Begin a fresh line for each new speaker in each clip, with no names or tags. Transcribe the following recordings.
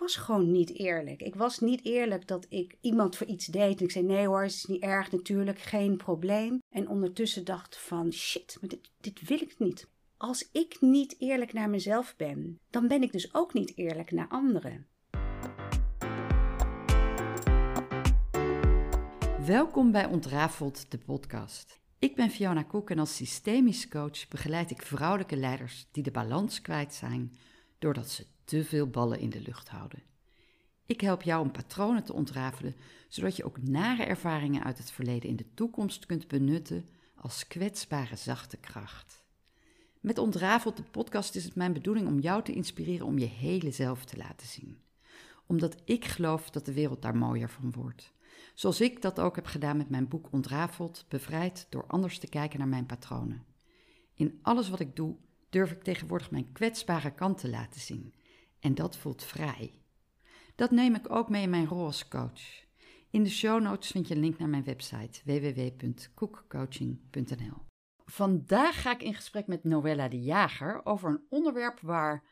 was gewoon niet eerlijk. Ik was niet eerlijk dat ik iemand voor iets deed. En ik zei: nee hoor, het is niet erg, natuurlijk, geen probleem. En ondertussen dacht van: shit, maar dit, dit wil ik niet. Als ik niet eerlijk naar mezelf ben, dan ben ik dus ook niet eerlijk naar anderen.
Welkom bij Ontrafeld, de podcast. Ik ben Fiona Koek en als systemisch coach begeleid ik vrouwelijke leiders die de balans kwijt zijn doordat ze te veel ballen in de lucht houden. Ik help jou om patronen te ontrafelen, zodat je ook nare ervaringen uit het verleden in de toekomst kunt benutten als kwetsbare zachte kracht. Met Ontrafeld de podcast is het mijn bedoeling om jou te inspireren om je hele zelf te laten zien. Omdat ik geloof dat de wereld daar mooier van wordt. Zoals ik dat ook heb gedaan met mijn boek Ontrafeld, bevrijd door anders te kijken naar mijn patronen. In alles wat ik doe, durf ik tegenwoordig mijn kwetsbare kant te laten zien. En dat voelt vrij. Dat neem ik ook mee in mijn rol als coach. In de show notes vind je een link naar mijn website www.koekcoaching.nl. Vandaag ga ik in gesprek met Noella de Jager over een onderwerp waar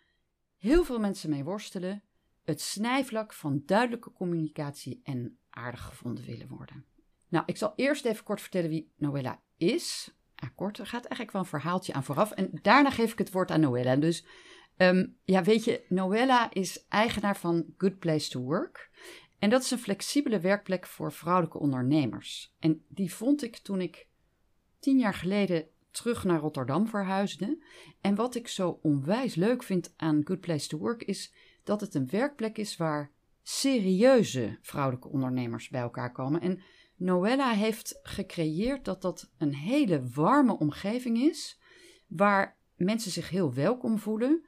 heel veel mensen mee worstelen: het snijvlak van duidelijke communicatie en aardig gevonden willen worden. Nou, ik zal eerst even kort vertellen wie Noella is. Ah, kort, er gaat eigenlijk wel een verhaaltje aan vooraf. En daarna geef ik het woord aan Noella. Dus Ehm, ja, weet je, Noella is eigenaar van Good Place to Work. En dat is een flexibele werkplek voor vrouwelijke ondernemers. En die vond ik toen ik tien jaar geleden terug naar Rotterdam verhuisde. En wat ik zo onwijs leuk vind aan Good Place to Work is dat het een werkplek is waar serieuze vrouwelijke ondernemers bij elkaar komen. En Noella heeft gecreëerd dat dat een hele warme omgeving is, waar mensen zich heel welkom voelen,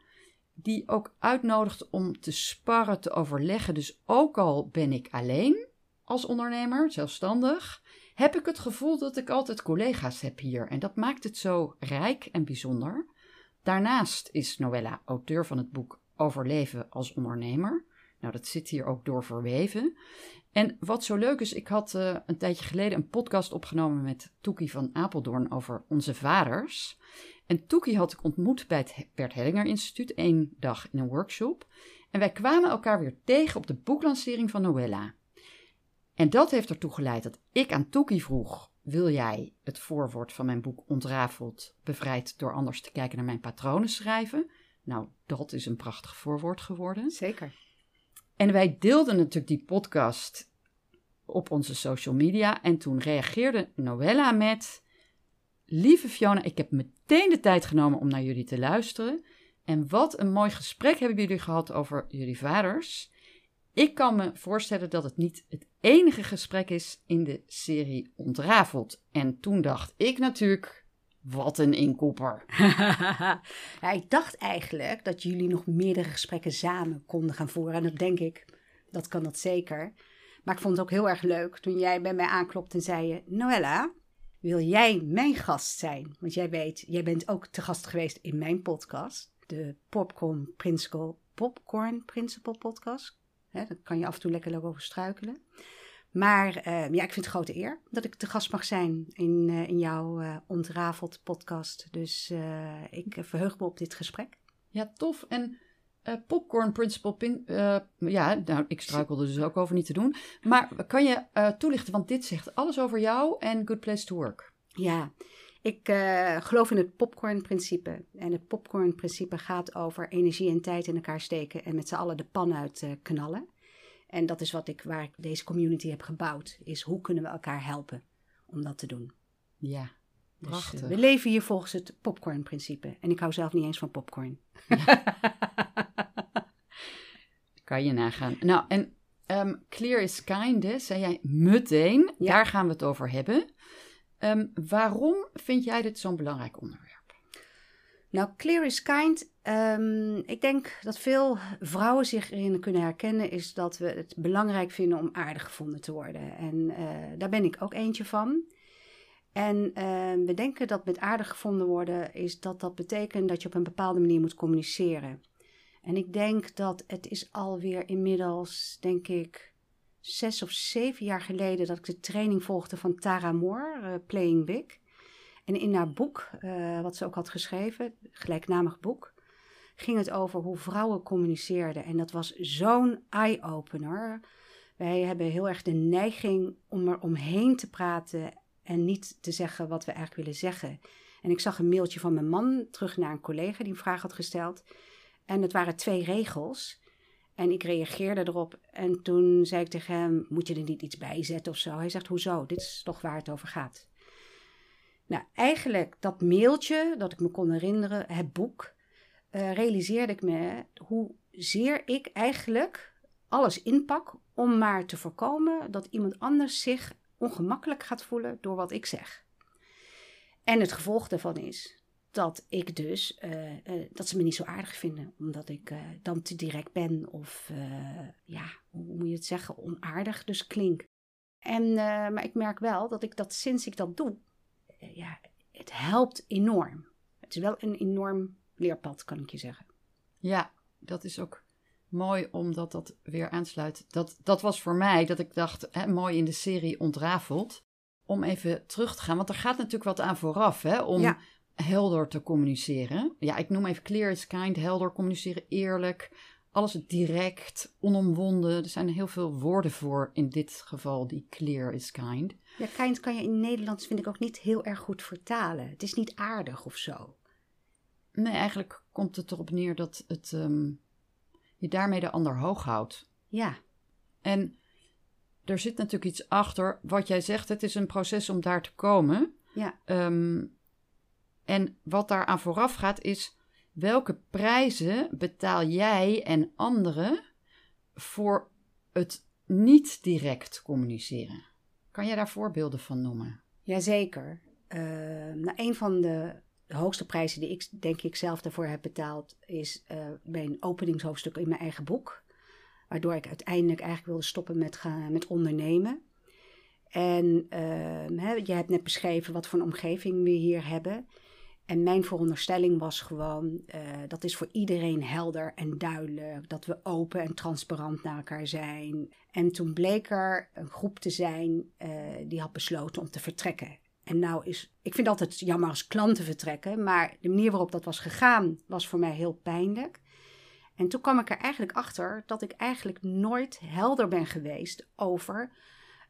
die ook uitnodigt om te sparren, te overleggen. Dus ook al ben ik alleen als ondernemer, zelfstandig, heb ik het gevoel dat ik altijd collega's heb hier. En dat maakt het zo rijk en bijzonder. Daarnaast is Noella auteur van het boek Overleven als ondernemer. Nou, dat zit hier ook door verweven. En wat zo leuk is, ik had uh, een tijdje geleden een podcast opgenomen met Toekie van Apeldoorn over onze vaders. En Toekie had ik ontmoet bij het Bert Hellinger Instituut, één dag in een workshop. En wij kwamen elkaar weer tegen op de boeklancering van Noella. En dat heeft ertoe geleid dat ik aan Toekie vroeg: Wil jij het voorwoord van mijn boek Ontrafeld, bevrijd door anders te kijken naar mijn patronen schrijven? Nou, dat is een prachtig voorwoord geworden.
Zeker.
En wij deelden natuurlijk die podcast op onze social media. En toen reageerde Noella met: Lieve Fiona, ik heb meteen de tijd genomen om naar jullie te luisteren. En wat een mooi gesprek hebben jullie gehad over jullie vaders. Ik kan me voorstellen dat het niet het enige gesprek is in de serie Ontrafeld. En toen dacht ik natuurlijk, wat een inkopper.
ik dacht eigenlijk dat jullie nog meerdere gesprekken samen konden gaan voeren. En dat denk ik, dat kan dat zeker. Maar ik vond het ook heel erg leuk toen jij bij mij aanklopte en zei je... Noella, wil jij mijn gast zijn? Want jij weet, jij bent ook te gast geweest in mijn podcast. De Popcorn Principle, Popcorn Principle podcast. He, daar kan je af en toe lekker over struikelen. Maar uh, ja, ik vind het grote eer dat ik te gast mag zijn in, uh, in jouw uh, Ontrafeld podcast. Dus ik verheug me op dit gesprek.
Ja, tof. En Popcorn Principle, pin, ja, nou, ik struikelde dus ook over niet te doen. Maar kan je toelichten, want dit zegt alles over jou en Good Place to Work.
Ja, ik geloof in het popcorn-principe. En het popcorn-principe gaat over energie en tijd in elkaar steken en met z'n allen de pan uit knallen. En dat is wat ik, waar ik deze community heb gebouwd. Is hoe kunnen we elkaar helpen om dat te doen.
Ja,
dus. Uh, we leven hier volgens het popcorn-principe. En ik hou zelf niet eens van popcorn.
kan je nagaan. Nou, en um, clear is kind, hè, zei jij meteen. Ja. Daar gaan we het over hebben. Um, waarom vind jij dit zo'n belangrijk onderwerp?
Nou, clear is kind. Um, ik denk dat veel vrouwen zich erin kunnen herkennen, is dat we het belangrijk vinden om aardig gevonden te worden. En uh, daar ben ik ook eentje van. En uh, we denken dat met aardig gevonden worden, is dat dat betekent dat je op een bepaalde manier moet communiceren. En ik denk dat het is alweer inmiddels, denk ik, zes of zeven jaar geleden dat ik de training volgde van Tara Moore, uh, Playing Big. En in haar boek, uh, wat ze ook had geschreven, gelijknamig boek, ging het over hoe vrouwen communiceerden. En dat was zo'n eye-opener. Wij hebben heel erg de neiging om er omheen te praten en niet te zeggen wat we eigenlijk willen zeggen. En ik zag een mailtje van mijn man terug naar een collega die een vraag had gesteld. En het waren twee regels. En ik reageerde erop. En toen zei ik tegen hem: Moet je er niet iets bij zetten of zo? Hij zegt: Hoezo? Dit is toch waar het over gaat. Nou, eigenlijk dat mailtje dat ik me kon herinneren, het boek, uh, realiseerde ik me hoezeer ik eigenlijk alles inpak om maar te voorkomen dat iemand anders zich ongemakkelijk gaat voelen door wat ik zeg. En het gevolg daarvan is dat ik dus, uh, uh, dat ze me niet zo aardig vinden, omdat ik uh, dan te direct ben of, ja, hoe moet je het zeggen, onaardig dus klink. En, maar ik merk wel dat ik dat sinds ik dat doe, ja, het helpt enorm. Het is wel een enorm leerpad, kan ik je zeggen.
Ja, dat is ook mooi omdat dat weer aansluit. Dat, dat was voor mij dat ik dacht, hè, mooi in de serie ontrafeld. Om even terug te gaan, want er gaat natuurlijk wat aan vooraf, hè, om helder te communiceren. Ja, ik noem even clear is kind, helder communiceren, eerlijk, alles direct, onomwonden. Er zijn heel veel woorden voor in dit geval die clear is kind.
Ja, kind kan je in Nederlands vind ik ook niet heel erg goed vertalen. Het is niet aardig of zo.
Nee, eigenlijk komt het erop neer dat het um, je daarmee de ander hoog houdt.
Ja.
En er zit natuurlijk iets achter. Wat jij zegt, het is een proces om daar te komen.
Ja.
Um, en wat daar aan vooraf gaat is welke prijzen betaal jij en anderen voor het niet direct communiceren? Kan jij daar voorbeelden van noemen?
Jazeker. Uh, nou, een van de hoogste prijzen die ik denk ik zelf daarvoor heb betaald is uh, mijn openingshoofdstuk in mijn eigen boek. Waardoor ik uiteindelijk eigenlijk wilde stoppen met, gaan, met ondernemen. En uh, je hebt net beschreven wat voor een omgeving we hier hebben. En mijn veronderstelling was gewoon, uh, dat is voor iedereen helder en duidelijk, dat we open en transparant naar elkaar zijn. En toen bleek er een groep te zijn uh, die had besloten om te vertrekken. En nou is, ik vind altijd jammer als klanten vertrekken, maar de manier waarop dat was gegaan was voor mij heel pijnlijk. En toen kwam ik er eigenlijk achter dat ik eigenlijk nooit helder ben geweest over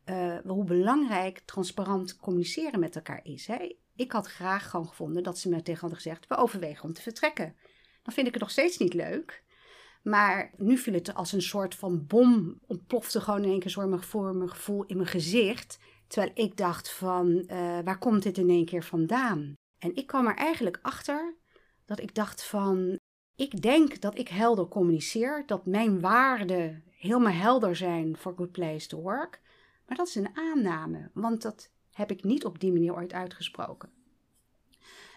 uh, hoe belangrijk transparant communiceren met elkaar is. Hè? Ik had graag gewoon gevonden dat ze me tegen hadden gezegd: we overwegen om te vertrekken. Dan vind ik het nog steeds niet leuk. Maar nu viel het als een soort van bom. Ontplofte gewoon in één keer voor mijn gevoel in mijn gezicht. Terwijl ik dacht van, uh, waar komt dit in één keer vandaan? En ik kwam er eigenlijk achter dat ik dacht van, ik denk dat ik helder communiceer. Dat mijn waarden helemaal helder zijn voor Good Place to Work. Maar dat is een aanname, want dat heb ik niet op die manier ooit uitgesproken.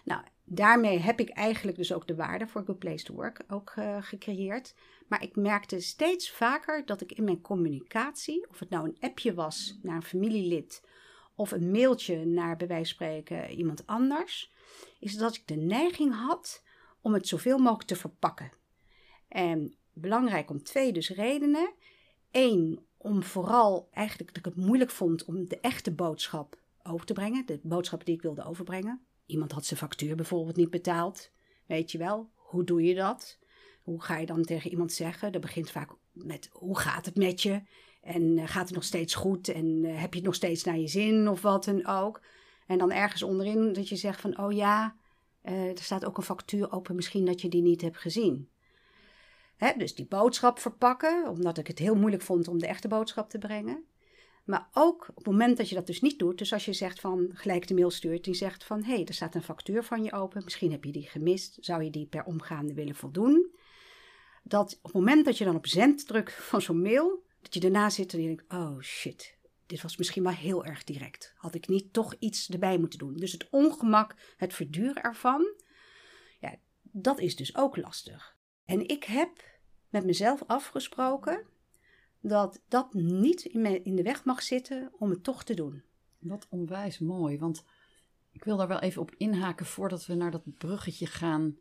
Nou, daarmee heb ik eigenlijk dus ook de waarde voor Good Place to Work ook uh, gecreëerd. Maar ik merkte steeds vaker dat ik in mijn communicatie, of het nou een appje was naar een familielid of een mailtje naar bij wijze van spreken iemand anders, is dat ik de neiging had om het zoveel mogelijk te verpakken. En belangrijk om twee dus redenen. Eén, om vooral eigenlijk dat ik het moeilijk vond om de echte boodschap over te brengen. De boodschap die ik wilde overbrengen. Iemand had zijn factuur bijvoorbeeld niet betaald. Weet je wel, hoe doe je dat? Hoe ga je dan tegen iemand zeggen? Dat begint vaak met hoe gaat het met je? En uh, gaat het nog steeds goed? En uh, heb je het nog steeds naar je zin of wat dan ook? En dan ergens onderin dat je zegt van oh ja, uh, er staat ook een factuur open, misschien dat je die niet hebt gezien. Hè, dus die boodschap verpakken, omdat ik het heel moeilijk vond om de echte boodschap te brengen. Maar ook op het moment dat je dat dus niet doet, dus als je zegt van gelijk de mail stuurt, die zegt van hé, hey, er staat een factuur van je open, misschien heb je die gemist, zou je die per omgaande willen voldoen? Dat op het moment dat je dan op zend drukt van zo'n mail, dat je daarna zit en je denkt, oh shit, dit was misschien wel heel erg direct. Had ik niet toch iets erbij moeten doen? Dus het ongemak, het verduren ervan, ja, dat is dus ook lastig. En ik heb met mezelf afgesproken dat dat niet in, de weg mag zitten om het toch te doen.
Wat onwijs mooi, want ik wil daar wel even op inhaken voordat we naar dat bruggetje gaan.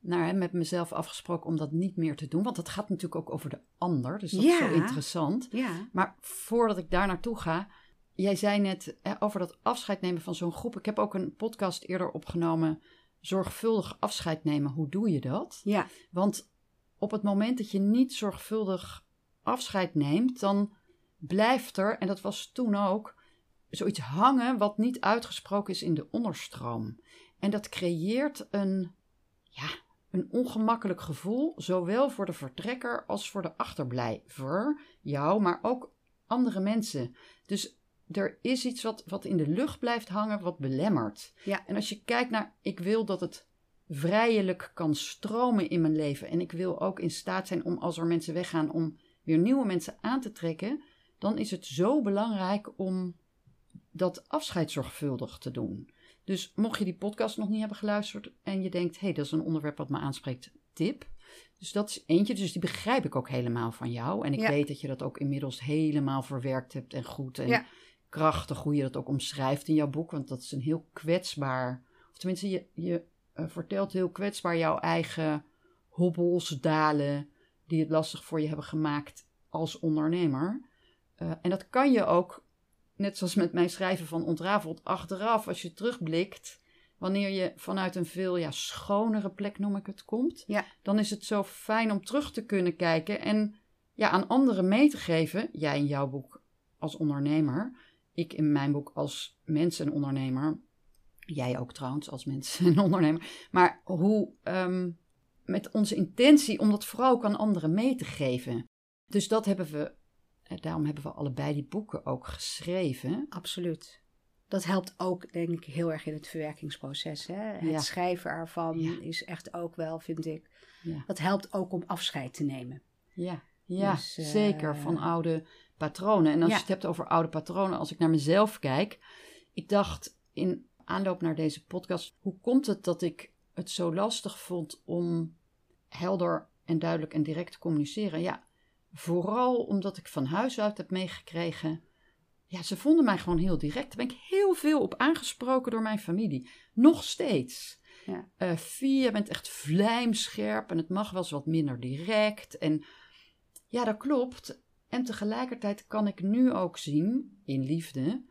Naar met mezelf afgesproken om dat niet meer te doen. Want dat gaat natuurlijk ook over de ander. Dus dat ja. is zo interessant.
Ja.
Maar voordat ik daar naartoe ga. Jij zei net over dat afscheid nemen van zo'n groep. Ik heb ook een podcast eerder opgenomen zorgvuldig afscheid nemen, hoe doe je dat?
Ja,
Want op het moment dat je niet zorgvuldig afscheid neemt, dan blijft er, en dat was toen ook, zoiets hangen wat niet uitgesproken is in de onderstroom. En dat creëert een, ja, een ongemakkelijk gevoel, zowel voor de vertrekker als voor de achterblijver, jou, maar ook andere mensen. Dus er is iets wat, wat in de lucht blijft hangen, wat belemmert.
Ja.
En als je kijkt naar, ik wil dat het vrijelijk kan stromen in mijn leven. En ik wil ook in staat zijn om, als er mensen weggaan, om weer nieuwe mensen aan te trekken. Dan is het zo belangrijk om dat afscheid zorgvuldig te doen. Dus mocht je die podcast nog niet hebben geluisterd en je denkt, hé, hey, dat is een onderwerp wat me aanspreekt, tip. Dus dat is eentje, dus die begrijp ik ook helemaal van jou. En ik
Ja.
weet dat je dat ook inmiddels helemaal verwerkt hebt en goed en
Ja.
krachtig, hoe je dat ook omschrijft in jouw boek. Want dat is een heel kwetsbaar, of tenminste, je, je eh, vertelt heel kwetsbaar jouw eigen hobbels, dalen, die het lastig voor je hebben gemaakt als ondernemer. Eh, en dat kan je ook, net zoals met mijn schrijven van Ontrafeld, achteraf, als je terugblikt, wanneer je vanuit een veel ja, schonere plek, noem ik het, komt,
Ja.
dan is het zo fijn om terug te kunnen kijken en ja, aan anderen mee te geven. Jij in jouw boek als ondernemer, ik in mijn boek als mens en ondernemer. Jij ook trouwens als mens en ondernemer. Maar hoe ehm, met onze intentie om dat vooral ook aan anderen mee te geven. Dus dat hebben we, eh, daarom hebben we allebei die boeken ook geschreven.
absoluut. Dat helpt ook, denk ik, heel erg in het verwerkingsproces. Hè? Het
Ja.
schrijven ervan
Ja.
is echt ook wel, vind ik.
Ja.
Dat helpt ook om afscheid te nemen.
Ja, ja
Dus, eh,
zeker. Van oude patronen. En als je het hebt over oude patronen, als ik naar mezelf kijk. Ik dacht in aanloop naar deze podcast, hoe komt het dat ik het zo lastig vond om helder en duidelijk en direct te communiceren? Ja, vooral omdat ik van huis uit heb meegekregen. Ja, ze vonden mij gewoon heel direct. Daar ben ik heel veel op aangesproken door mijn familie. Nog steeds.
Ja.
Eh, Fie, je bent echt vlijmscherp en het mag wel eens wat minder direct. En ja, dat klopt. En tegelijkertijd kan ik nu ook zien, in liefde,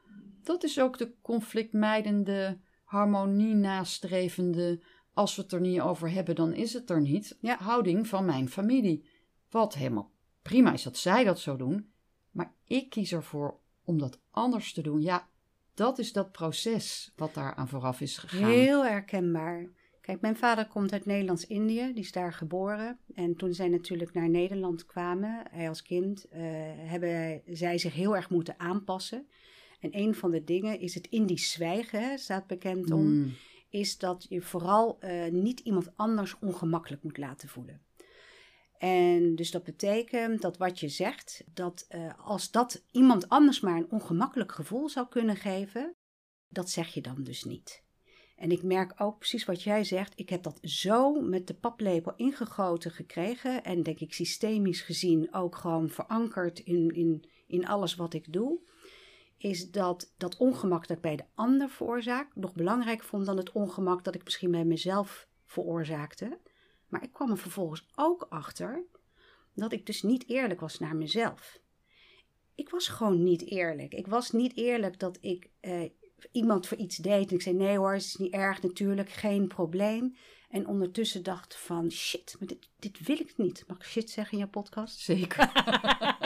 dat is ook de conflictmijdende, harmonie nastrevende, als we het er niet over hebben, dan is het er niet,
Ja.
houding van mijn familie. Wat helemaal prima is dat zij dat zo doen, maar ik kies ervoor om dat anders te doen. Ja, dat is dat proces wat daar aan vooraf is gegaan.
Heel herkenbaar. Kijk, mijn vader komt uit Nederlands-Indië, die is daar geboren. En toen zij natuurlijk naar Nederland kwamen, hij als kind, eh, hebben zij zich heel erg moeten aanpassen. En een van de dingen is het Indisch zwijgen, hè, staat bekend om,
Mm,
is dat je vooral eh, niet iemand anders ongemakkelijk moet laten voelen. En dus dat betekent dat wat je zegt, dat eh, als dat iemand anders maar een ongemakkelijk gevoel zou kunnen geven, dat zeg je dan dus niet. En ik merk ook precies wat jij zegt. Ik heb dat zo met de paplepel ingegoten gekregen. En denk ik systemisch gezien ook gewoon verankerd in, in, in alles wat ik doe. Is dat dat ongemak dat ik bij de ander veroorzaak nog belangrijk vond dan het ongemak dat ik misschien bij mezelf veroorzaakte. Maar ik kwam er vervolgens ook achter dat ik dus niet eerlijk was naar mezelf. Ik was gewoon niet eerlijk. Ik was niet eerlijk dat ik eh, iemand voor iets deed. En ik zei: nee hoor, het is niet erg, natuurlijk, geen probleem. En ondertussen dacht van: shit, maar dit, dit wil ik niet. Mag ik shit zeggen in je podcast?
Zeker.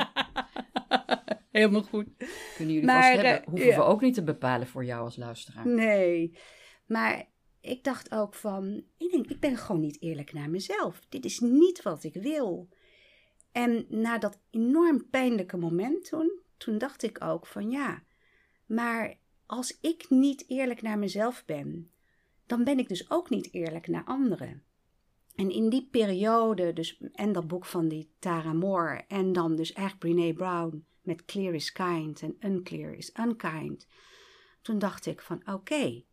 Helemaal goed.
Kunnen jullie
Maar,
vast hebben.
eh,
Hoeven
ja.
we ook niet te bepalen voor jou als luisteraar.
Nee, maar ik dacht ook van, ik denk, ik ben gewoon niet eerlijk naar mezelf. Dit is niet wat ik wil. En na dat enorm pijnlijke moment toen, toen dacht ik ook van ja, maar als ik niet eerlijk naar mezelf ben, dan ben ik dus ook niet eerlijk naar anderen. En in die periode, dus, en dat boek van die Tara Moore, en dan dus eigenlijk Brene Brown met Clear is Kind en Unclear is Unkind. Toen dacht ik van oké,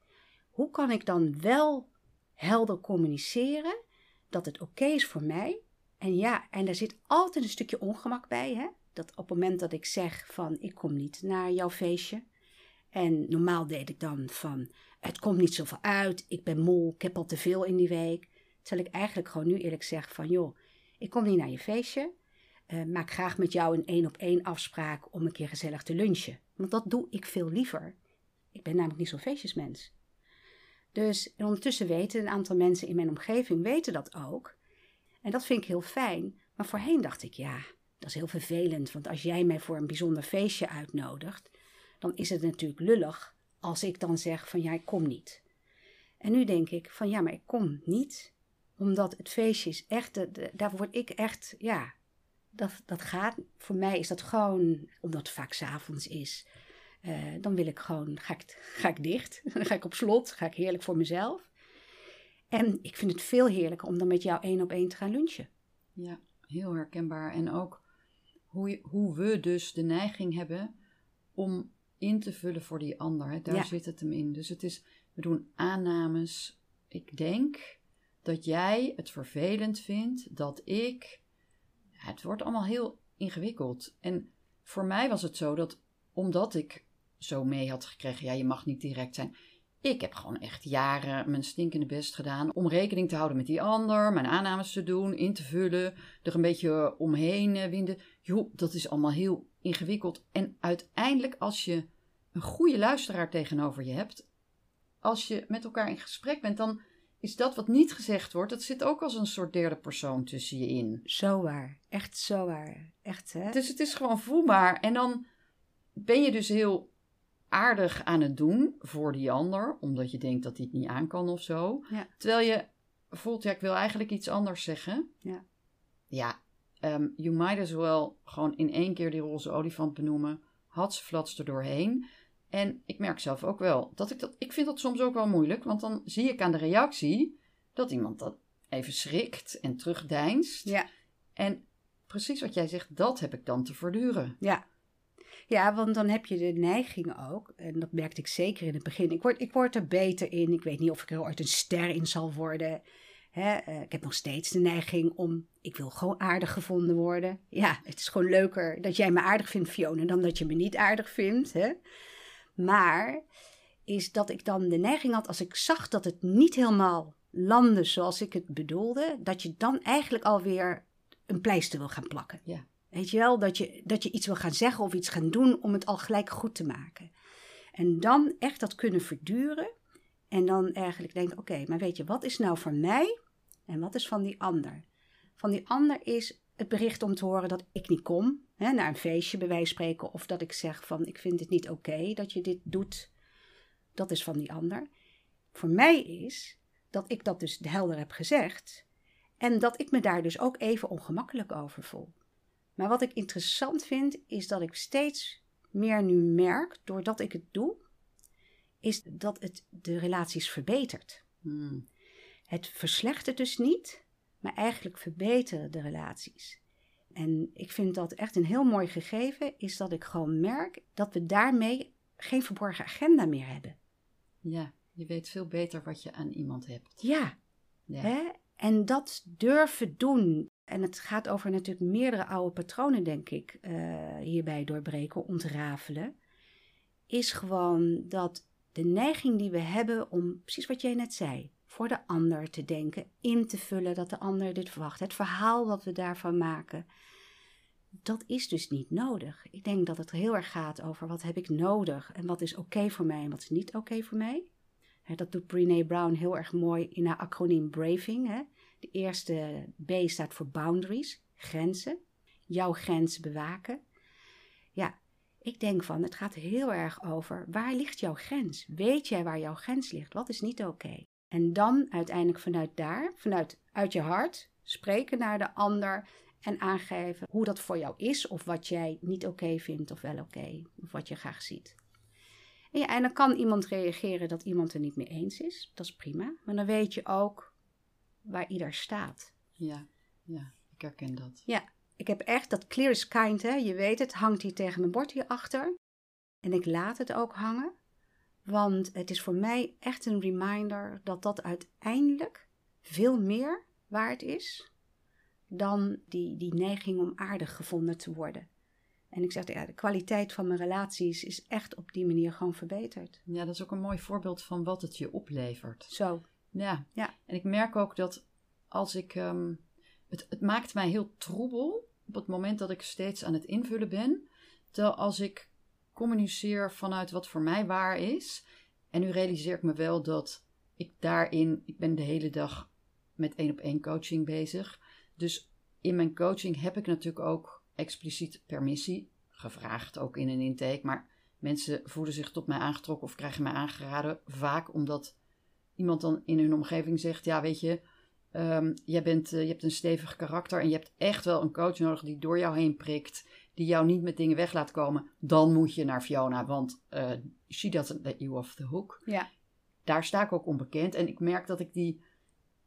hoe kan ik dan wel helder communiceren dat het oké is voor mij? En ja, en daar zit altijd een stukje ongemak bij, hè? Dat op het moment dat ik zeg van ik kom niet naar jouw feestje. En normaal deed ik dan van het komt niet zoveel uit, ik ben moe, ik heb al te veel in die week. Terwijl ik eigenlijk gewoon nu eerlijk zeg van joh, ik kom niet naar je feestje. Eh, maak graag met jou een één op één afspraak om een keer gezellig te lunchen. Want dat doe ik veel liever. Ik ben namelijk niet zo'n feestjesmens. Dus ondertussen weten een aantal mensen in mijn omgeving weten dat ook. En dat vind ik heel fijn. Maar voorheen dacht ik, ja, dat is heel vervelend. Want als jij mij voor een bijzonder feestje uitnodigt, dan is het natuurlijk lullig als ik dan zeg van ja, ik kom niet. En nu denk ik van ja, maar ik kom niet, omdat het feestje is echt, daar word ik echt, ja, dat, dat gaat. Voor mij is dat gewoon, omdat het vaak s'avonds is, uh, dan wil ik gewoon, ga ik, ga ik dicht, dan ga ik op slot, ga ik heerlijk voor mezelf. En ik vind het veel heerlijker om dan met jou één op één te gaan lunchen.
Ja, heel herkenbaar. En ook hoe, hoe we dus de neiging hebben om in te vullen voor die ander. Hè? Daar zit het hem in. Dus het is, we doen aannames. Ik denk dat jij het vervelend vindt dat ik. Het wordt allemaal heel ingewikkeld. En voor mij was het zo dat omdat ik zo mee had gekregen, ja, je mag niet direct zijn. Ik heb gewoon echt jaren mijn stinkende best gedaan om rekening te houden met die ander, mijn aannames te doen, in te vullen, er een beetje omheen eh, winden. Joh, dat is allemaal heel ingewikkeld. En uiteindelijk, als je een goede luisteraar tegenover je hebt, als je met elkaar in gesprek bent, dan is dat wat niet gezegd wordt, dat zit ook als een soort derde persoon tussen je in.
Zo waar, echt zo waar. Echt, hè?
Dus het is gewoon voelbaar. En dan ben je dus heel aardig aan het doen voor die ander, omdat je denkt dat hij het niet aan kan of zo. Terwijl je voelt, ja, ik wil eigenlijk iets anders zeggen.
Ja.
Ja, um, you might as well gewoon in één keer die roze olifant benoemen. Had ze flats er doorheen. En ik merk zelf ook wel dat ik dat. Ik vind dat soms ook wel moeilijk, want dan zie ik aan de reactie dat iemand dat even schrikt en terugdeinst.
Ja.
En precies wat jij zegt, dat heb ik dan te verduren.
Ja. Ja, want dan heb je de neiging ook, en dat merkte ik zeker in het begin. Ik word, ik word er beter in. Ik weet niet of ik er ooit een ster in zal worden. Hè? Eh, ik heb nog steeds de neiging om, ik wil gewoon aardig gevonden worden. Ja, het is gewoon leuker dat jij me aardig vindt, Fiona, dan dat je me niet aardig vindt. Hè? Maar is dat ik dan de neiging had, als ik zag dat het niet helemaal landde zoals ik het bedoelde, dat je dan eigenlijk alweer een pleister wil gaan plakken.
Ja.
Weet je wel, dat je, dat je iets wil gaan zeggen of iets gaan doen om het al gelijk goed te maken. En dan echt dat kunnen verduren. En dan eigenlijk denken, oké, maar weet je, wat is nou van mij en wat is van die ander? Van die ander is het bericht om te horen dat ik niet kom, hè, naar een feestje bij wijze spreken. Of dat ik zeg van, ik vind het niet oké dat je dit doet. Dat is van die ander. Voor mij is dat ik dat dus helder heb gezegd. En dat ik me daar dus ook even ongemakkelijk over voel. Maar wat ik interessant vind, is dat ik steeds meer nu merk, doordat ik het doe, is dat het de relaties verbetert.
Hmm.
Het verslechtert dus niet, maar eigenlijk verbeteren de relaties. En ik vind dat echt een heel mooi gegeven, is dat ik gewoon merk dat we daarmee geen verborgen agenda meer hebben.
Ja, je weet veel beter wat je aan iemand hebt.
Ja. ja. Hè? En dat durven doen, en het gaat over natuurlijk meerdere oude patronen, denk ik, uh, hierbij doorbreken, ontrafelen. Is gewoon dat de neiging die we hebben om, precies wat jij net zei, voor de ander te denken, in te vullen dat de ander dit verwacht, het verhaal wat we daarvan maken, dat is dus niet nodig. Ik denk dat het heel erg gaat over wat heb ik nodig en wat is oké voor mij en wat is niet oké voor mij. dat doet Brene Brown heel erg mooi in haar acroniem Braving. De eerste B staat voor boundaries, grenzen. Jouw grens bewaken. Ja, ik denk van, het gaat heel erg over waar ligt jouw grens? Weet jij waar jouw grens ligt? Wat is niet oké? En dan uiteindelijk vanuit daar, vanuit uit je hart, spreken naar de ander en aangeven hoe dat voor jou is of wat jij niet oké vindt of wel oké, of wat je graag ziet. En, ja, en dan kan iemand reageren dat iemand er niet mee eens is, dat is prima. Maar dan weet je ook waar ieder staat.
Ja, ja, ik herken dat.
Ja, ik heb echt dat clear is kind, hè. Je weet het, hangt hier tegen mijn bord hierachter. En ik laat het ook hangen. Want het is voor mij echt een reminder dat dat uiteindelijk veel meer waard is dan die, die neiging om aardig gevonden te worden. En ik zeg, ja, de kwaliteit van mijn relaties is echt op die manier gewoon verbeterd.
Ja, dat is ook een mooi voorbeeld van wat het je oplevert.
Zo.
Ja.
ja.
En ik merk ook dat als ik. Ehm, het, het maakt mij heel troebel op het moment dat ik steeds aan het invullen ben. Terwijl als ik communiceer vanuit wat voor mij waar is. En nu realiseer ik me wel dat ik daarin, ik ben de hele dag met één op één coaching bezig. Dus in mijn coaching heb ik natuurlijk ook expliciet permissie gevraagd, ook in een intake. Maar mensen voelen zich tot mij aangetrokken of krijgen mij aangeraden. Vaak omdat iemand dan in hun omgeving zegt: Ja, weet je, um, jij bent, uh, je hebt een stevig karakter en je hebt echt wel een coach nodig die door jou heen prikt, die jou niet met dingen weg laat komen. Dan moet je naar Fiona, want uh, she doesn't let you off the hook.
Ja.
Daar sta ik ook onbekend en ik merk dat ik, die,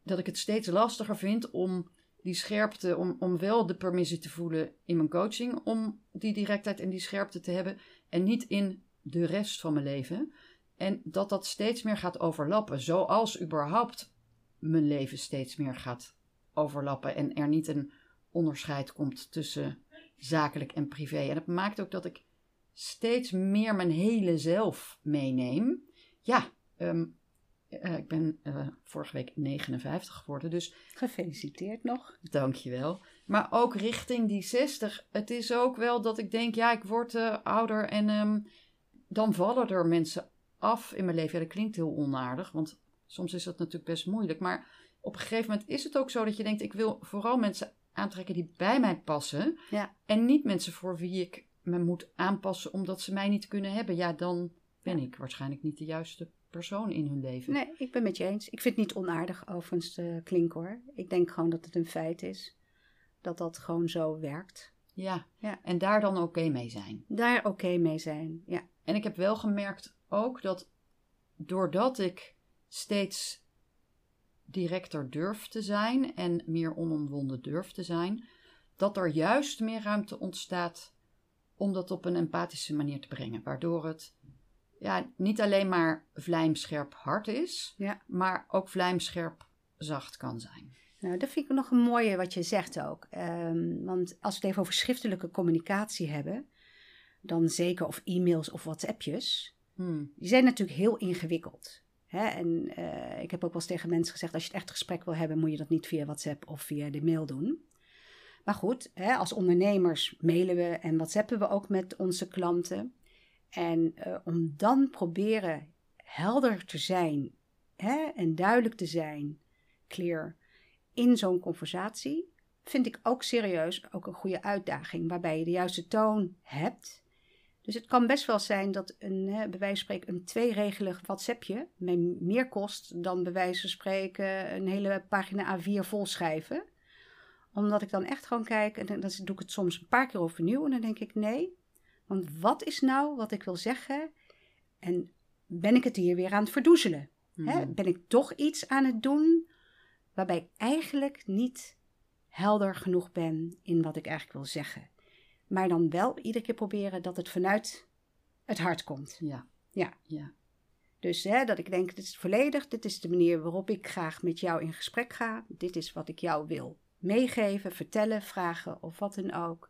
dat ik het steeds lastiger vind om die scherpte, om, om wel de permissie te voelen in mijn coaching, om die directheid en die scherpte te hebben en niet in de rest van mijn leven. En dat dat steeds meer gaat overlappen, zoals überhaupt mijn leven steeds meer gaat overlappen en er niet een onderscheid komt tussen zakelijk en privé. En dat maakt ook dat ik steeds meer mijn hele zelf meeneem. Ja, um, uh, ik ben uh, vorige week 59 geworden, dus...
Gefeliciteerd nog.
Dankjewel. Maar ook richting die 60. Het is ook wel dat ik denk, ja, ik word uh, ouder en um, dan vallen er mensen af in mijn leven. Ja, dat klinkt heel onaardig, want soms is dat natuurlijk best moeilijk. Maar op een gegeven moment is het ook zo dat je denkt, ik wil vooral mensen aantrekken die bij mij passen.
Ja.
En niet mensen voor wie ik me moet aanpassen omdat ze mij niet kunnen hebben. Ja, dan ben ik waarschijnlijk niet de juiste persoon in hun leven.
Nee, ik ben met je eens. Ik vind het niet onaardig overigens te klinken hoor. Ik denk gewoon dat het een feit is. Dat dat gewoon zo werkt.
Ja,
Ja.
en daar dan oké mee zijn.
Daar oké mee zijn. Ja.
En ik heb wel gemerkt ook dat doordat ik steeds directer durf te zijn en meer onomwonden durf te zijn, dat er juist meer ruimte ontstaat om dat op een empathische manier te brengen. Waardoor het ja, niet alleen maar vlijmscherp hard is,
Ja.
maar ook vlijmscherp zacht kan zijn.
Nou, dat vind ik nog een mooie wat je zegt ook. Ehm, want als we het even over schriftelijke communicatie hebben, dan zeker of e-mails of WhatsAppjes,
Hmm.
die zijn natuurlijk heel ingewikkeld. Hè? En eh, ik heb ook wel eens tegen mensen gezegd, als je het echt gesprek wil hebben, moet je dat niet via WhatsApp of via de mail doen. Maar goed, hè, als ondernemers mailen we en WhatsAppen we ook met onze klanten. En eh, om dan proberen helder te zijn hè, en duidelijk te zijn, clear, in zo'n conversatie, vind ik ook serieus ook een goede uitdaging. Waarbij je de juiste toon hebt. Dus het kan best wel zijn dat een, hè, bij wijze van spreken, een tweeregelig WhatsAppje mij meer kost dan bij wijze van spreken een hele pagina A4 vol schrijven. Omdat ik dan echt gewoon kijk, en dan doe ik het soms een paar keer overnieuw en dan denk ik nee. Want wat is nou wat ik wil zeggen? En ben ik het hier weer aan het verdoezelen? Hè?
Hmm.
Ben ik toch iets aan het doen waarbij ik eigenlijk niet helder genoeg ben in wat ik eigenlijk wil zeggen? Maar dan wel iedere keer proberen dat het vanuit het hart komt.
Ja.
Ja.
Ja.
Dus hè, dat ik denk, dit is volledig, dit is de manier waarop ik graag met jou in gesprek ga. Dit is wat ik jou wil meegeven, vertellen, vragen of wat dan ook.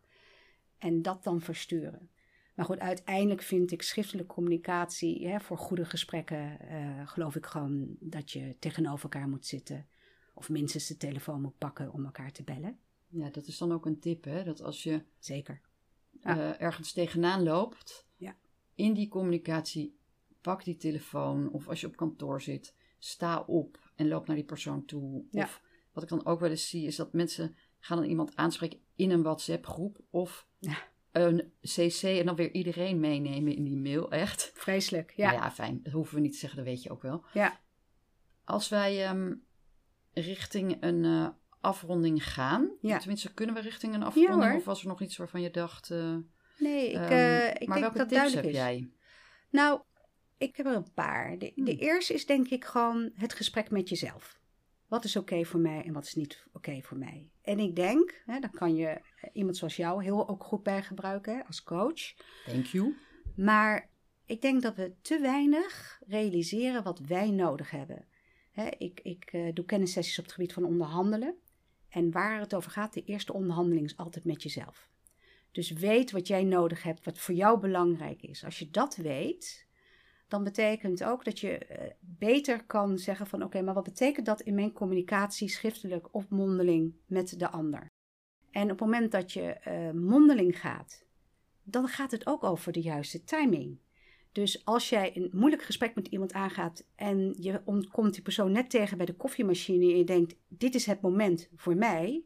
En dat dan versturen. Maar goed, uiteindelijk vind ik schriftelijke communicatie hè, voor goede gesprekken, eh, geloof ik gewoon dat je tegenover elkaar moet zitten. Of minstens de telefoon moet pakken om elkaar te bellen.
ja, dat is dan ook een tip, hè? Dat als je
Zeker. Ja.
eh, ergens tegenaan loopt,
Ja.
in die communicatie, pak die telefoon. Of als je op kantoor zit, sta op en loop naar die persoon toe.
Ja.
Of wat ik dan ook wel eens zie, is dat mensen gaan dan iemand aanspreken in een WhatsApp-groep. Of
Ja.
een CC en dan weer iedereen meenemen in die mail. Echt.
Vreselijk.
Ja.
Ja.
ja, fijn. Dat hoeven we niet te zeggen, dat weet je ook wel.
Ja.
Als wij ehm, richting een eh, afronding gaan,
Ja.
tenminste kunnen we richting een afronding, of was er nog iets waarvan je dacht, eh,
Nee, ik,
ehm,
eh, ik
maar
denk
welke
dat
tips
duidelijk
heb
is.
jij?
Nou, ik heb er een paar. De, de
Hmm.
eerste is denk ik gewoon het gesprek met jezelf. Wat is oké voor mij en wat is niet oké voor mij? En ik denk, hè, daar kan je eh, iemand zoals jou heel ook goed bij gebruiken hè, als coach.
Thank you.
Maar ik denk dat we te weinig realiseren wat wij nodig hebben. Hè, ik ik eh, doe kennissessies op het gebied van onderhandelen. En waar het over gaat, de eerste onderhandeling is altijd met jezelf. Dus weet wat jij nodig hebt, wat voor jou belangrijk is. Als je dat weet, dan betekent ook dat je eh, beter kan zeggen van oké, maar wat betekent dat in mijn communicatie, schriftelijk of mondeling met de ander? En op het moment dat je eh, mondeling gaat, dan gaat het ook over de juiste timing. Dus als jij een moeilijk gesprek met iemand aangaat en je komt die persoon net tegen bij de koffiemachine en je denkt, dit is het moment voor mij,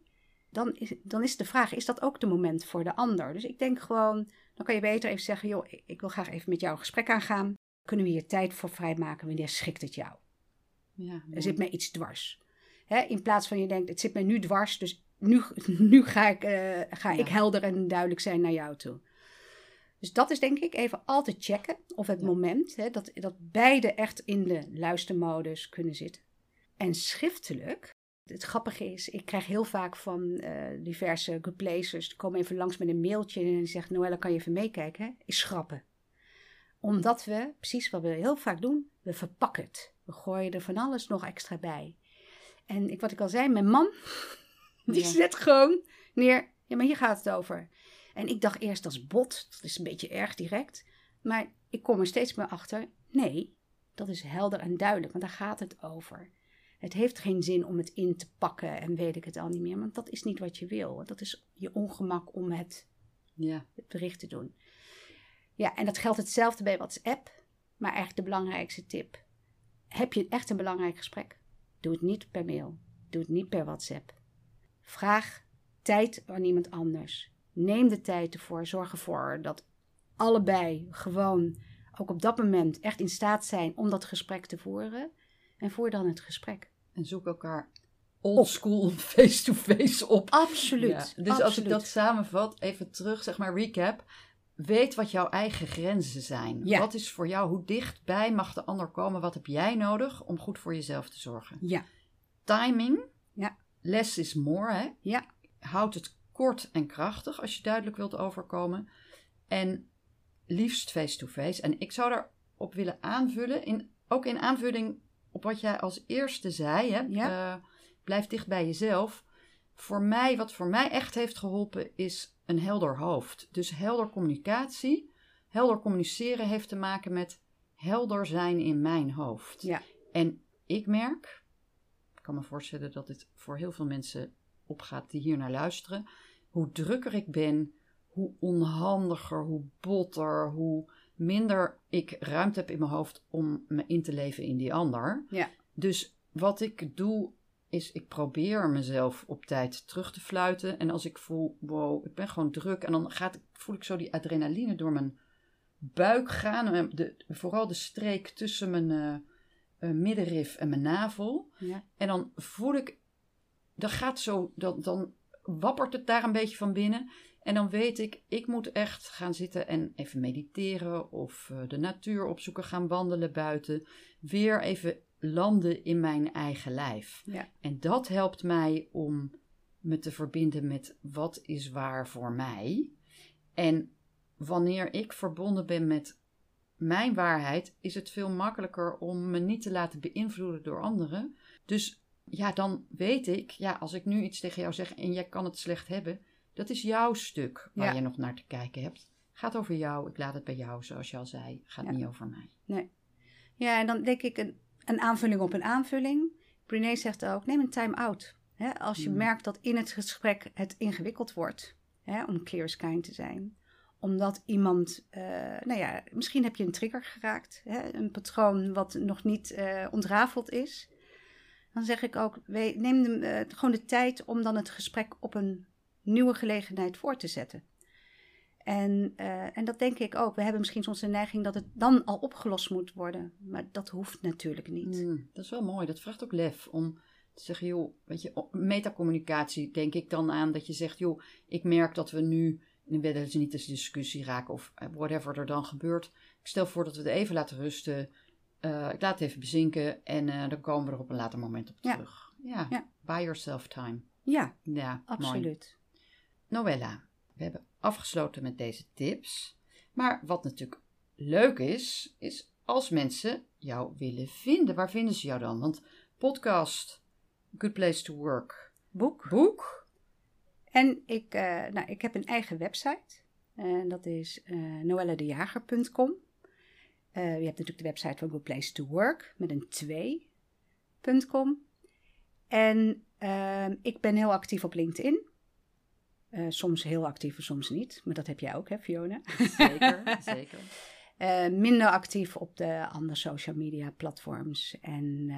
dan is, dan is de vraag, is dat ook de moment voor de ander? Dus ik denk gewoon, dan kan je beter even zeggen, joh, ik wil graag even met jou een gesprek aangaan. Kunnen we hier tijd voor vrijmaken? Wanneer schikt het jou?
Ja,
Er zit mij iets dwars. Hè, in plaats van je denkt, het zit mij nu dwars, dus nu, nu ga, ik, eh, ga
Ja.
ik helder en duidelijk zijn naar jou toe. Dus dat is denk ik even altijd checken of het
Ja.
moment, hè, dat, dat beide echt in de luistermodus kunnen zitten. En schriftelijk, het grappige is, ik krijg heel vaak van eh, diverse good placers, die komen even langs met een mailtje en die zeggen, Noelle, kan je even meekijken? Hè? Is schrappen. Omdat we, precies wat we heel vaak doen, we verpakken het. We gooien er van alles nog extra bij. En ik, wat ik al zei, mijn man, die
Ja.
zet gewoon neer, ja, maar hier gaat het over. En ik dacht eerst, is bot, dat is een beetje erg direct. Maar ik kom er steeds meer achter, nee, dat is helder en duidelijk, want daar gaat het over. Het heeft geen zin om het in te pakken en weet ik het al niet meer, want dat is niet wat je wil. Dat is je ongemak om het
Ja,
het bericht te doen. Ja, en dat geldt hetzelfde bij WhatsApp. Maar eigenlijk de belangrijkste tip. Heb je echt een belangrijk gesprek? Doe het niet per mail. Doe het niet per WhatsApp. Vraag tijd aan iemand anders. Neem de tijd ervoor. Zorg ervoor dat allebei gewoon ook op dat moment echt in staat zijn om dat gesprek te voeren. En voer dan het gesprek.
en zoek elkaar oldschool face-to-face op.
Absoluut.
Ja, Dus als ik dat samenvat, even terug, zeg maar recap. Weet wat jouw eigen grenzen zijn.
Ja.
Wat is voor jou, hoe dichtbij mag de ander komen? Wat heb jij nodig om goed voor jezelf te zorgen?
Ja,
Timing.
Ja.
Less is more, hè?
ja,
Houd het kort en krachtig als je duidelijk wilt overkomen. En liefst face-to-face. En ik zou daarop willen aanvullen, in, ook in aanvulling op wat jij als eerste zei. Hè?
Ja.
Eh, blijf dicht bij jezelf. Voor mij, wat voor mij echt heeft geholpen, is een helder hoofd. Dus helder communicatie. Helder communiceren heeft te maken met helder zijn in mijn hoofd.
ja,
En ik merk, ik kan me voorstellen dat dit voor heel veel mensen opgaat die hier naar luisteren, hoe drukker ik ben, hoe onhandiger, hoe botter, hoe minder ik ruimte heb in mijn hoofd om me in te leven in die ander.
Ja.
Dus wat ik doe is ik probeer mezelf op tijd terug te fluiten. En als ik voel, wow, ik ben gewoon druk. En dan gaat, voel ik zo die adrenaline door mijn buik gaan. En De, vooral de streek tussen mijn eh, middenrif en mijn navel.
ja,
En dan voel ik, dat gaat zo, dan, dan wappert het daar een beetje van binnen. En dan weet ik, ik moet echt gaan zitten en even mediteren of eh, de natuur opzoeken, gaan wandelen buiten. Weer even landen in mijn eigen lijf.
ja,
En dat helpt mij om me te verbinden met wat is waar voor mij. En wanneer ik verbonden ben met mijn waarheid, is het veel makkelijker om me niet te laten beïnvloeden door anderen. Dus ja, dan weet ik, ja, als ik nu iets tegen jou zeg en jij kan het slecht hebben, dat is jouw stuk waar
Ja.
je nog naar te kijken hebt. Gaat over jou, ik laat het bij jou, zoals je al zei. Gaat
Ja.
niet over mij.
Nee. Ja, en dan denk ik een, een aanvulling op een aanvulling. Brené zegt ook, neem een time-out. Als je
Hmm.
merkt dat in het gesprek het ingewikkeld wordt, hè, om clear as kind te zijn. Omdat iemand, eh, nou ja, misschien heb je een trigger geraakt. Hè, een patroon wat nog niet eh, ontrafeld is. Dan zeg ik ook, neem de, eh, gewoon de tijd om dan het gesprek op een nieuwe gelegenheid voor te zetten. En, eh, en dat denk ik ook. We hebben misschien soms de neiging dat het dan al opgelost moet worden. Maar dat hoeft natuurlijk niet.
Mm, dat is wel mooi. Dat vraagt ook lef om te zeggen, joh, weet je, metacommunicatie denk ik dan aan dat je zegt, joh, ik merk dat we nu, ik dat ze niet eens discussie raken of eh, whatever er dan gebeurt. Ik stel voor dat we het even laten rusten. Eh, ik laat het even bezinken en eh, dan komen we er op een later moment op terug. Ja,
Ja.
buy yourself time.
Ja,
Ja, mooi.
absoluut.
Noella, we hebben afgesloten met deze tips. Maar wat natuurlijk leuk is, is als mensen jou willen vinden. Waar vinden ze jou dan? Want podcast, Good Place to Work,
Boek.
boek.
En ik, eh, nou, ik heb een eigen website. En dat is noelladejager.com. Eh, je hebt natuurlijk de website van Good Place to Work met een 2.com. En ehm, ik ben heel actief op LinkedIn. Eh, soms heel actief en soms niet. Maar dat heb jij ook, hè, Fiona?
Zeker, zeker.
Eh, minder actief op de andere social media platforms. En,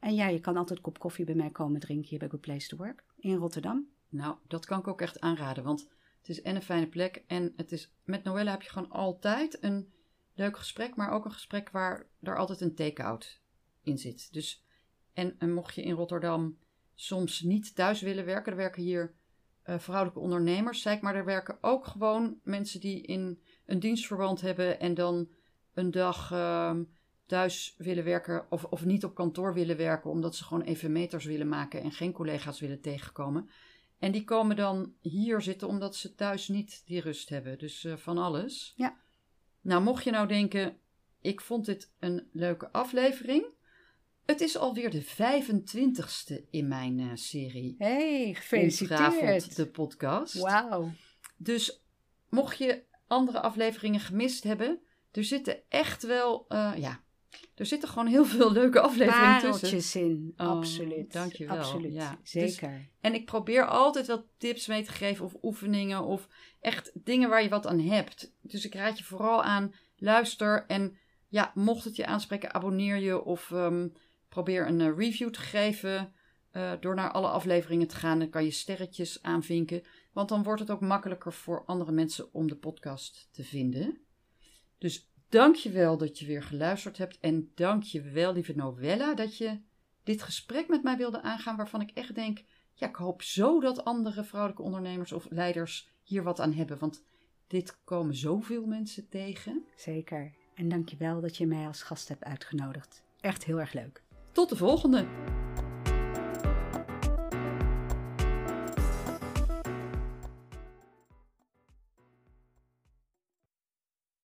en ja, je kan altijd een kop koffie bij mij komen drinken hier bij Good Place to Work in Rotterdam.
Nou, dat kan ik ook echt aanraden, want het is en een fijne plek en het is, met Noella heb je gewoon altijd een leuk gesprek, maar ook een gesprek waar er altijd een take-out in zit. Dus, en, mocht je in Rotterdam soms niet thuis willen werken, er werken hier uh, vrouwelijke ondernemers, zeg ik, maar er werken ook gewoon mensen die in een dienstverband hebben en dan een dag uh, thuis willen werken of, of niet op kantoor willen werken, omdat ze gewoon even meters willen maken en geen collega's willen tegenkomen. En die komen dan hier zitten omdat ze thuis niet die rust hebben. Dus uh, van alles.
Ja.
Nou, mocht je nou denken, ik vond dit een leuke aflevering. Het is alweer de 25ste in mijn uh, serie.
Hey, gefeliciteerd.
de podcast.
Wauw.
Dus mocht je andere afleveringen gemist hebben, er zitten echt wel, uh, ja, er zitten gewoon heel veel leuke afleveringen tussen.
in, oh, absoluut.
Dankjewel.
Absoluut,
ja.
zeker.
Dus, en ik probeer altijd wat tips mee te geven of oefeningen of echt dingen waar je wat aan hebt. Dus ik raad je vooral aan, luister en ja, mocht het je aanspreken, abonneer je of um, probeer een uh, review te geven. Uh, door naar alle afleveringen te gaan, dan kan je sterretjes aanvinken. Want dan wordt het ook makkelijker voor andere mensen om de podcast te vinden. Dus Dank je wel dat je weer geluisterd hebt. En dank je wel, lieve Novella, dat je dit gesprek met mij wilde aangaan. Waarvan ik echt denk: ja, ik hoop zo dat andere vrouwelijke ondernemers of leiders hier wat aan hebben. Want dit komen zoveel mensen tegen.
Zeker. En dank je wel dat je mij als gast hebt uitgenodigd. Echt heel erg leuk.
Tot de volgende!